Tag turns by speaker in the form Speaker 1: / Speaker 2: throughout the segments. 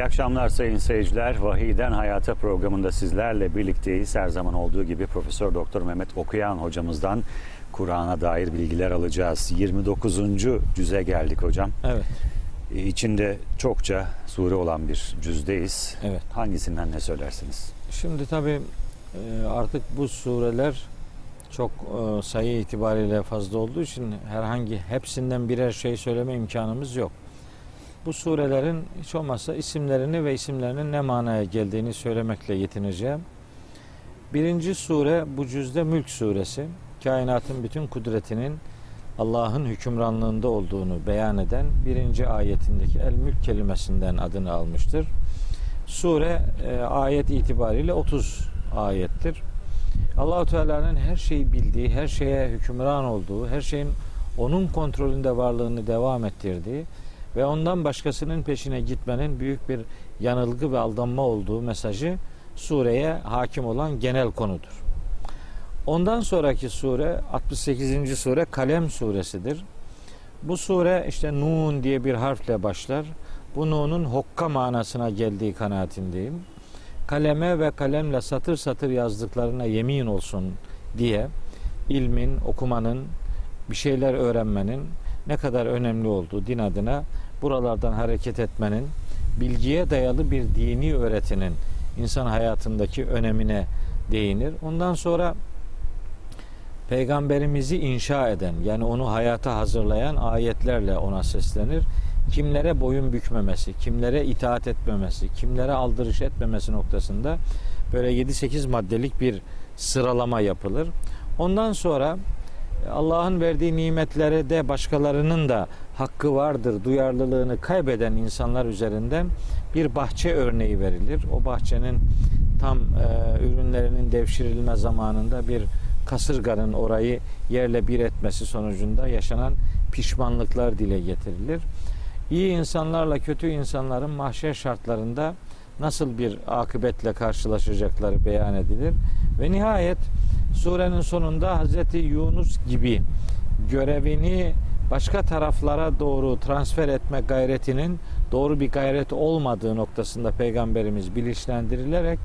Speaker 1: İyi akşamlar sayın seyirciler. Vahiyden Hayata programında sizlerle birlikteyiz. Her zaman olduğu gibi Profesör Doktor Mehmet Okuyan hocamızdan Kur'an'a dair bilgiler alacağız. 29. cüze geldik hocam.
Speaker 2: Evet,
Speaker 1: Ee, İçinde çokça sure olan bir cüzdeyiz.
Speaker 2: evet.
Speaker 1: Hangisinden ne söylersiniz?
Speaker 2: Şimdi tabii e, artık bu sureler çok e, sayı itibariyle fazla olduğu için herhangi hepsinden birer şey söyleme imkanımız yok. Bu surelerin hiç olmazsa isimlerini ve isimlerinin ne manaya geldiğini söylemekle yetineceğim. Birinci sure bu cüzde Mülk suresi. Kainatın bütün kudretinin Allah'ın hükümranlığında olduğunu beyan eden birinci ayetindeki el mülk kelimesinden adını almıştır. Sure e, ayet itibariyle 30 ayettir. Allahu Teala'nın her şeyi bildiği, her şeye hükümran olduğu, her şeyin onun kontrolünde varlığını devam ettirdiği ve ondan başkasının peşine gitmenin büyük bir yanılgı ve aldanma olduğu mesajı sureye hakim olan genel konudur. Ondan sonraki sure 68. sure Kalem suresidir. Bu sure işte Nun diye bir harfle başlar. Bu Nun'un hokka manasına geldiği kanaatindeyim. Kaleme ve kalemle satır satır yazdıklarına yemin olsun diye ilmin, okumanın, bir şeyler öğrenmenin ne kadar önemli olduğu din adına buralardan hareket etmenin, bilgiye dayalı bir dini öğretinin insan hayatındaki önemine değinir. Ondan sonra peygamberimizi inşa eden yani onu hayata hazırlayan ayetlerle ona seslenir. Kimlere boyun bükmemesi, kimlere itaat etmemesi, kimlere aldırış etmemesi noktasında böyle 7-8 maddelik bir sıralama yapılır. Ondan sonra Allah'ın verdiği nimetlere de başkalarının da hakkı vardır, duyarlılığını kaybeden insanlar üzerinden bir bahçe örneği verilir. O bahçenin tam e, ürünlerinin devşirilme zamanında bir kasırganın orayı yerle bir etmesi sonucunda yaşanan pişmanlıklar dile getirilir. İyi insanlarla kötü insanların mahşer şartlarında nasıl bir akıbetle karşılaşacakları beyan edilir. Ve nihayet surenin sonunda Hz. Yunus gibi görevini başka taraflara doğru transfer etme gayretinin doğru bir gayret olmadığı noktasında peygamberimiz bilinçlendirilerek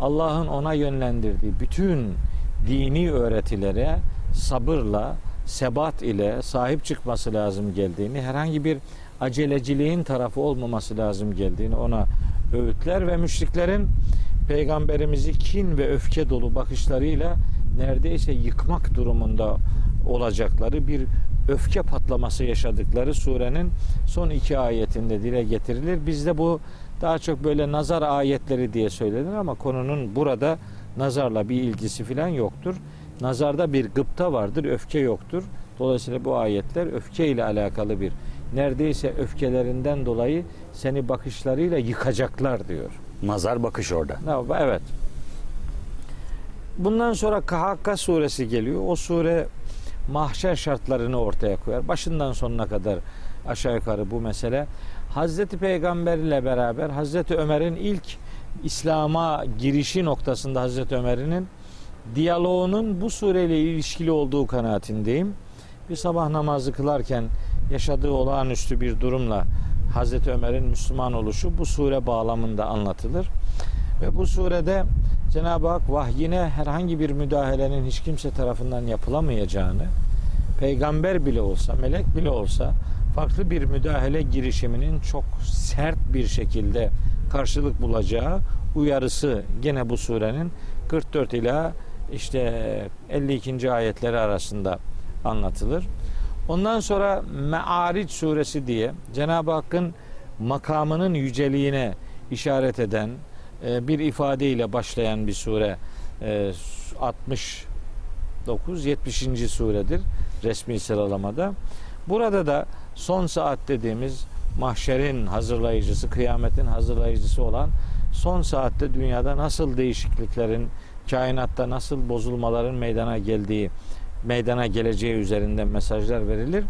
Speaker 2: Allah'ın ona yönlendirdiği bütün dini öğretilere sabırla, sebat ile sahip çıkması lazım geldiğini, herhangi bir aceleciliğin tarafı olmaması lazım geldiğini ona öğütler ve müşriklerin peygamberimizi kin ve öfke dolu bakışlarıyla neredeyse yıkmak durumunda olacakları bir öfke patlaması yaşadıkları surenin son iki ayetinde dile getirilir. Bizde bu daha çok böyle nazar ayetleri diye söylenir ama konunun burada nazarla bir ilgisi filan yoktur. Nazarda bir gıpta vardır, öfke yoktur. Dolayısıyla bu ayetler öfke ile alakalı bir neredeyse öfkelerinden dolayı seni bakışlarıyla yıkacaklar diyor.
Speaker 1: Nazar bakış orada.
Speaker 2: Evet. Bundan sonra Kahakka suresi geliyor. O sure mahşer şartlarını ortaya koyar. Başından sonuna kadar aşağı yukarı bu mesele. Hazreti Peygamber ile beraber Hazreti Ömer'in ilk İslam'a girişi noktasında Hazreti Ömer'in diyaloğunun bu sureyle ilişkili olduğu kanaatindeyim. Bir sabah namazı kılarken yaşadığı olağanüstü bir durumla Hazreti Ömer'in Müslüman oluşu bu sure bağlamında anlatılır. Ve bu surede Cenab-ı Hak vahyine herhangi bir müdahalenin hiç kimse tarafından yapılamayacağını, peygamber bile olsa, melek bile olsa farklı bir müdahale girişiminin çok sert bir şekilde karşılık bulacağı uyarısı gene bu surenin 44 ila işte 52. ayetleri arasında anlatılır. Ondan sonra Me'aric suresi diye Cenab-ı Hakk'ın makamının yüceliğine işaret eden e, bir ifadeyle başlayan bir sure e, 69 70. suredir resmi sıralamada. Burada da son saat dediğimiz mahşerin hazırlayıcısı, kıyametin hazırlayıcısı olan son saatte dünyada nasıl değişikliklerin, kainatta nasıl bozulmaların meydana geldiği, meydana geleceği üzerinden mesajlar verilir.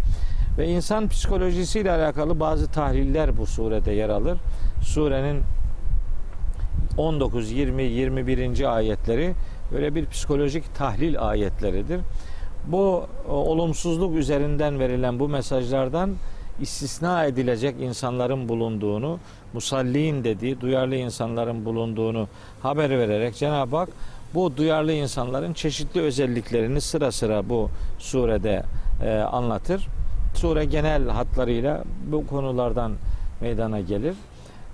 Speaker 2: Ve insan psikolojisiyle alakalı bazı tahliller bu surede yer alır. Surenin 19, 20, 21. ayetleri böyle bir psikolojik tahlil ayetleridir. Bu o, olumsuzluk üzerinden verilen bu mesajlardan istisna edilecek insanların bulunduğunu, musalliin dediği duyarlı insanların bulunduğunu haber vererek Cenab-ı Hak bu duyarlı insanların çeşitli özelliklerini sıra sıra bu surede e, anlatır. Sure genel hatlarıyla bu konulardan meydana gelir.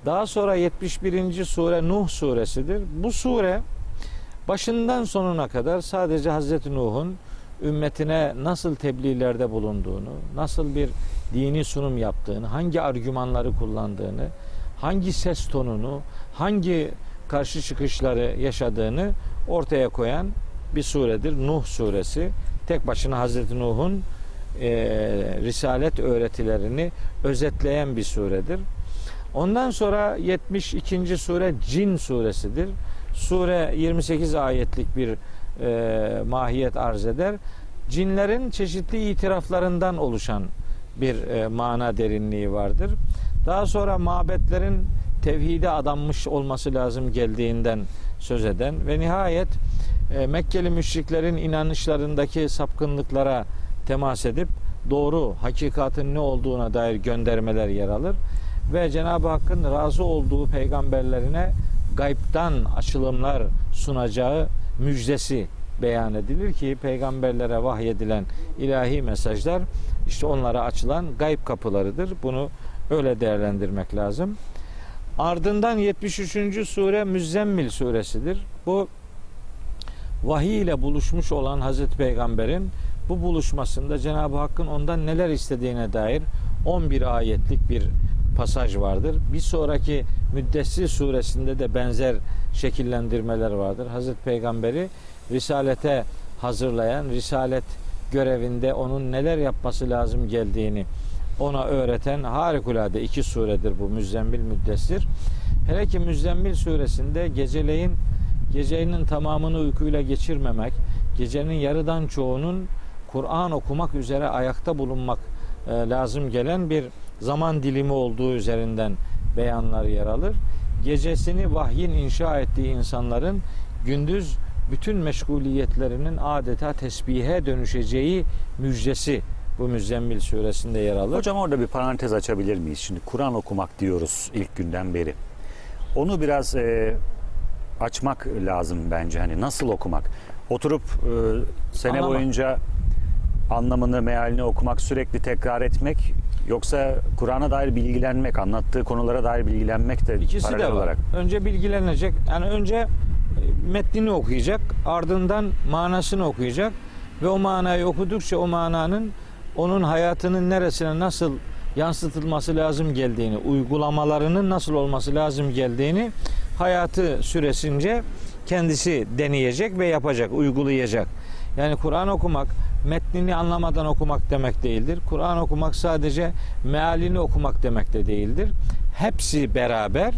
Speaker 2: Daha sonra 71. sure Nuh suresidir. Bu sure başından sonuna kadar sadece Hazreti Nuh'un ümmetine nasıl tebliğlerde bulunduğunu, nasıl bir dini sunum yaptığını, hangi argümanları kullandığını, hangi ses tonunu, hangi karşı çıkışları yaşadığını ortaya koyan bir suredir. Nuh suresi. Tek başına Hazreti Nuh'un e, risalet öğretilerini özetleyen bir suredir. Ondan sonra 72. sure Cin suresidir. Sure 28 ayetlik bir e, mahiyet arz eder. Cinlerin çeşitli itiraflarından oluşan bir e, mana derinliği vardır. Daha sonra mabetlerin tevhide adanmış olması lazım geldiğinden söz eden ve nihayet e, Mekkeli müşriklerin inanışlarındaki sapkınlıklara temas edip doğru hakikatin ne olduğuna dair göndermeler yer alır ve Cenab-ı Hakk'ın razı olduğu peygamberlerine gaybtan açılımlar sunacağı müjdesi beyan edilir ki peygamberlere vahyedilen ilahi mesajlar işte onlara açılan gayb kapılarıdır. Bunu öyle değerlendirmek lazım. Ardından 73. sure Müzzemmil suresidir. Bu vahiy ile buluşmuş olan Hazreti Peygamber'in bu buluşmasında Cenab-ı Hakk'ın ondan neler istediğine dair 11 ayetlik bir pasaj vardır. Bir sonraki Müddessir suresinde de benzer şekillendirmeler vardır. Hazreti Peygamber'i risalete hazırlayan, risalet görevinde onun neler yapması lazım geldiğini ona öğreten harikulade iki suredir bu Müzzemmil Müddessir. Hele ki Müzzemmil suresinde geceleyin gecenin tamamını uykuyla geçirmemek, gecenin yarıdan çoğunun Kur'an okumak üzere ayakta bulunmak e, lazım gelen bir zaman dilimi olduğu üzerinden beyanlar yer alır. Gecesini vahyin inşa ettiği insanların gündüz bütün meşguliyetlerinin adeta tesbihe dönüşeceği müjdesi bu Müzzemmil suresinde yer alır.
Speaker 1: Hocam orada bir parantez açabilir miyiz? Şimdi Kur'an okumak diyoruz ilk günden beri. Onu biraz e, açmak lazım bence. Hani nasıl okumak? Oturup e, sene
Speaker 2: Anlamak.
Speaker 1: boyunca anlamını, mealini okumak, sürekli tekrar etmek yoksa Kur'an'a dair bilgilenmek, anlattığı konulara dair bilgilenmek de
Speaker 2: İkisi
Speaker 1: paralel
Speaker 2: de var.
Speaker 1: olarak.
Speaker 2: Önce bilgilenecek. Yani önce e, metnini okuyacak, ardından manasını okuyacak ve o manayı okudukça o mananın onun hayatının neresine nasıl yansıtılması lazım geldiğini, uygulamalarının nasıl olması lazım geldiğini hayatı süresince kendisi deneyecek ve yapacak, uygulayacak. Yani Kur'an okumak metnini anlamadan okumak demek değildir. Kur'an okumak sadece mealini okumak demek de değildir. Hepsi beraber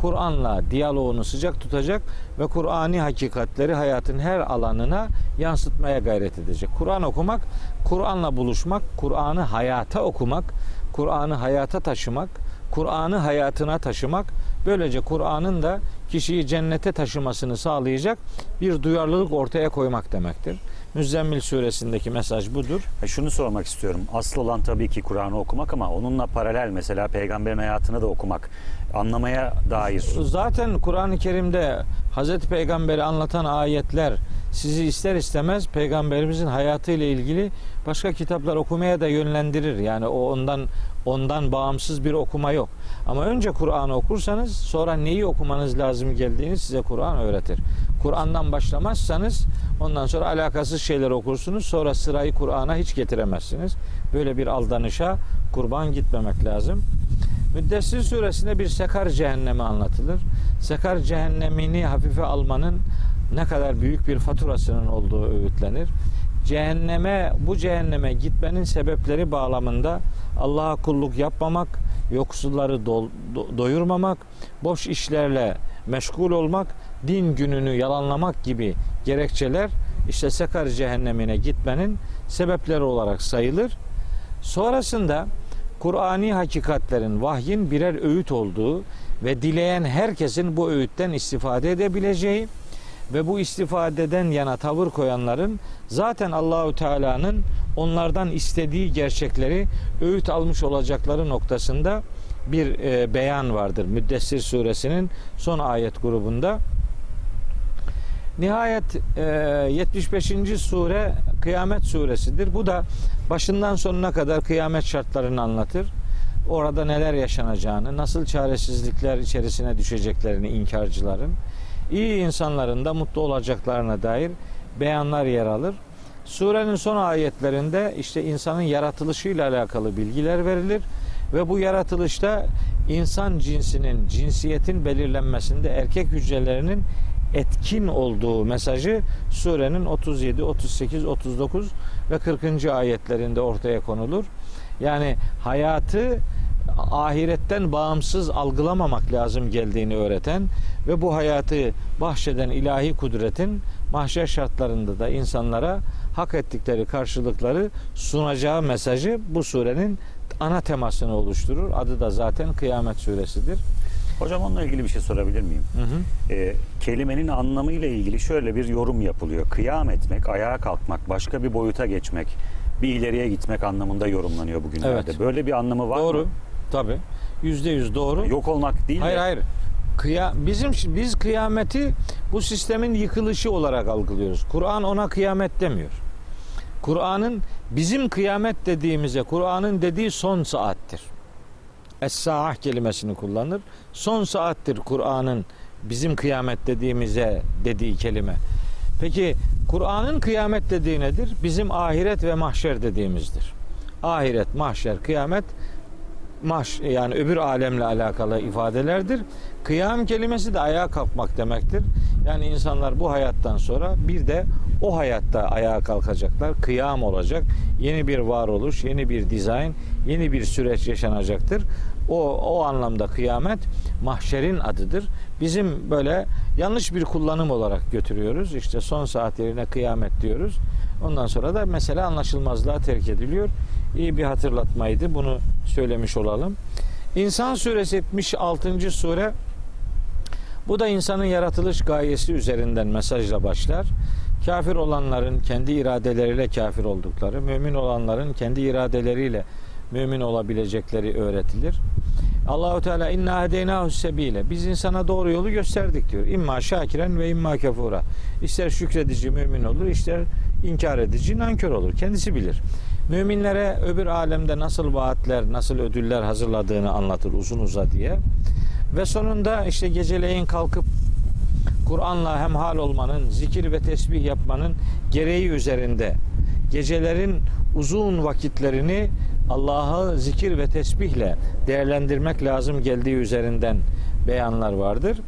Speaker 2: Kur'an'la diyaloğunu sıcak tutacak ve Kur'ani hakikatleri hayatın her alanına yansıtmaya gayret edecek. Kur'an okumak, Kur'an'la buluşmak, Kur'an'ı hayata okumak, Kur'an'ı hayata taşımak, Kur'an'ı hayatına taşımak, böylece Kur'an'ın da kişiyi cennete taşımasını sağlayacak bir duyarlılık ortaya koymak demektir. Müzzemmil suresindeki mesaj budur.
Speaker 1: E, Şunu sormak istiyorum. Asıl olan tabii ki Kur'an'ı okumak ama onunla paralel mesela peygamberin hayatını da okumak, anlamaya dair.
Speaker 2: Zaten Kur'an-ı Kerim'de Hazreti Peygamber'i anlatan ayetler sizi ister istemez peygamberimizin hayatı ile ilgili başka kitaplar okumaya da yönlendirir. Yani o ondan ondan bağımsız bir okuma yok. Ama önce Kur'an'ı okursanız sonra neyi okumanız lazım geldiğini size Kur'an öğretir. Kur'an'dan başlamazsanız ondan sonra alakasız şeyler okursunuz. Sonra sırayı Kur'an'a hiç getiremezsiniz. Böyle bir aldanışa kurban gitmemek lazım. Müddessir suresinde bir sekar cehennemi anlatılır. Sekar cehennemini hafife almanın ne kadar büyük bir faturasının olduğu öğütlenir. Cehenneme, bu cehenneme gitmenin sebepleri bağlamında Allah'a kulluk yapmamak, yoksulları dol- do- doyurmamak, boş işlerle meşgul olmak, din gününü yalanlamak gibi gerekçeler işte Sekar cehennemine gitmenin sebepleri olarak sayılır. Sonrasında Kur'ani hakikatlerin vahyin birer öğüt olduğu ve dileyen herkesin bu öğütten istifade edebileceği ve bu istifadeden yana tavır koyanların zaten Allahü Teala'nın onlardan istediği gerçekleri öğüt almış olacakları noktasında bir e, beyan vardır. Müddessir suresinin son ayet grubunda. Nihayet e, 75. sure Kıyamet suresidir. Bu da başından sonuna kadar kıyamet şartlarını anlatır. Orada neler yaşanacağını, nasıl çaresizlikler içerisine düşeceklerini inkarcıların, iyi insanların da mutlu olacaklarına dair beyanlar yer alır. Surenin son ayetlerinde işte insanın yaratılışıyla alakalı bilgiler verilir ve bu yaratılışta insan cinsinin, cinsiyetin belirlenmesinde erkek hücrelerinin etkin olduğu mesajı surenin 37, 38, 39 ve 40. ayetlerinde ortaya konulur. Yani hayatı ahiretten bağımsız algılamamak lazım geldiğini öğreten ve bu hayatı bahşeden ilahi kudretin mahşer şartlarında da insanlara hak ettikleri karşılıkları sunacağı mesajı bu surenin ana temasını oluşturur. Adı da zaten Kıyamet suresidir.
Speaker 1: Hocam onunla ilgili bir şey sorabilir miyim?
Speaker 2: Hı hı.
Speaker 1: Ee, kelimenin anlamıyla ilgili şöyle bir yorum yapılıyor. Kıyam etmek, ayağa kalkmak, başka bir boyuta geçmek, bir ileriye gitmek anlamında yorumlanıyor bugünlerde.
Speaker 2: Evet.
Speaker 1: Böyle bir anlamı var
Speaker 2: Doğru.
Speaker 1: mı?
Speaker 2: Tabi. Yüzde yüz doğru.
Speaker 1: Yok olmak değil
Speaker 2: Hayır
Speaker 1: de
Speaker 2: hayır. Kıya, bizim biz kıyameti bu sistemin yıkılışı olarak algılıyoruz. Kur'an ona kıyamet demiyor. Kur'an'ın bizim kıyamet dediğimize Kur'an'ın dediği son saattir. Es-saah kelimesini kullanır. Son saattir Kur'an'ın bizim kıyamet dediğimize dediği kelime. Peki Kur'an'ın kıyamet dediği nedir? Bizim ahiret ve mahşer dediğimizdir. Ahiret, mahşer, kıyamet mahş yani öbür alemle alakalı ifadelerdir. Kıyam kelimesi de ayağa kalkmak demektir. Yani insanlar bu hayattan sonra bir de o hayatta ayağa kalkacaklar. Kıyam olacak. Yeni bir varoluş, yeni bir dizayn, yeni bir süreç yaşanacaktır. O o anlamda kıyamet mahşerin adıdır. Bizim böyle yanlış bir kullanım olarak götürüyoruz. İşte son saat yerine kıyamet diyoruz. Ondan sonra da mesele anlaşılmazlığa terk ediliyor. İyi bir hatırlatmaydı. Bunu söylemiş olalım. İnsan suresi 76. sure bu da insanın yaratılış gayesi üzerinden mesajla başlar. Kafir olanların kendi iradeleriyle kafir oldukları, mümin olanların kendi iradeleriyle mümin olabilecekleri öğretilir. Allahu Teala inna hedeynahu sebile. Biz insana doğru yolu gösterdik diyor. İmma şakiren ve imma kefura. İster şükredici mümin olur, ister inkar edici nankör olur. Kendisi bilir. Müminlere öbür alemde nasıl vaatler, nasıl ödüller hazırladığını anlatır uzun uza diye. Ve sonunda işte geceleyin kalkıp Kur'an'la hemhal olmanın, zikir ve tesbih yapmanın gereği üzerinde gecelerin uzun vakitlerini Allah'ı zikir ve tesbihle değerlendirmek lazım geldiği üzerinden beyanlar vardır.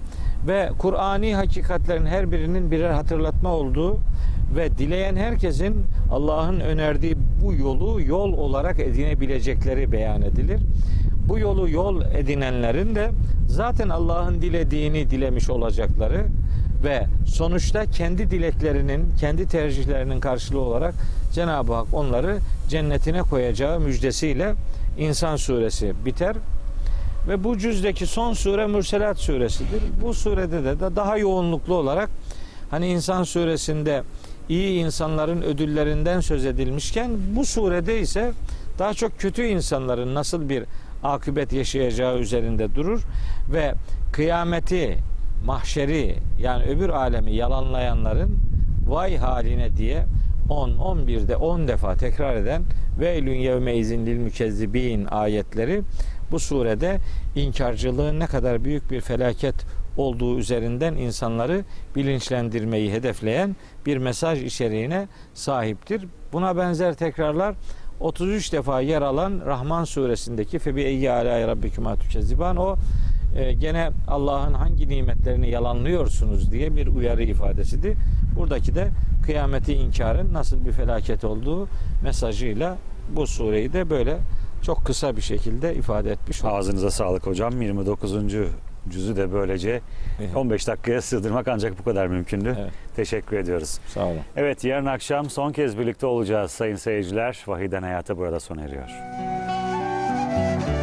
Speaker 2: Ve Kur'ani hakikatlerin her birinin birer hatırlatma olduğu ve dileyen herkesin Allah'ın önerdiği bu yolu yol olarak edinebilecekleri beyan edilir. Bu yolu yol edinenlerin de zaten Allah'ın dilediğini dilemiş olacakları ve sonuçta kendi dileklerinin, kendi tercihlerinin karşılığı olarak Cenab-ı Hak onları cennetine koyacağı müjdesiyle İnsan suresi biter. Ve bu cüzdeki son sure Mürselat suresidir. Bu surede de, daha yoğunluklu olarak hani İnsan suresinde iyi insanların ödüllerinden söz edilmişken bu surede ise daha çok kötü insanların nasıl bir akıbet yaşayacağı üzerinde durur ve kıyameti, mahşeri yani öbür alemi yalanlayanların vay haline diye 10 11'de 10 defa tekrar eden veylün yevme izin lil mükezzibin ayetleri bu surede inkarcılığın ne kadar büyük bir felaket olduğu üzerinden insanları bilinçlendirmeyi hedefleyen bir mesaj içeriğine sahiptir. Buna benzer tekrarlar 33 defa yer alan Rahman suresindeki febi eyyi alâ rabbikuma tükezziban o e, gene Allah'ın hangi nimetlerini yalanlıyorsunuz diye bir uyarı ifadesidir. Buradaki de kıyameti inkarın nasıl bir felaket olduğu mesajıyla bu sureyi de böyle çok kısa bir şekilde ifade etmiş olduk.
Speaker 1: Ağzınıza sağlık hocam. 29 cüzü de böylece 15 dakikaya sığdırmak ancak bu kadar mümkündü.
Speaker 2: Evet.
Speaker 1: Teşekkür ediyoruz.
Speaker 2: Sağ olun.
Speaker 1: Evet yarın akşam son kez birlikte olacağız sayın seyirciler. Vahiden Hayata burada sona eriyor. Müzik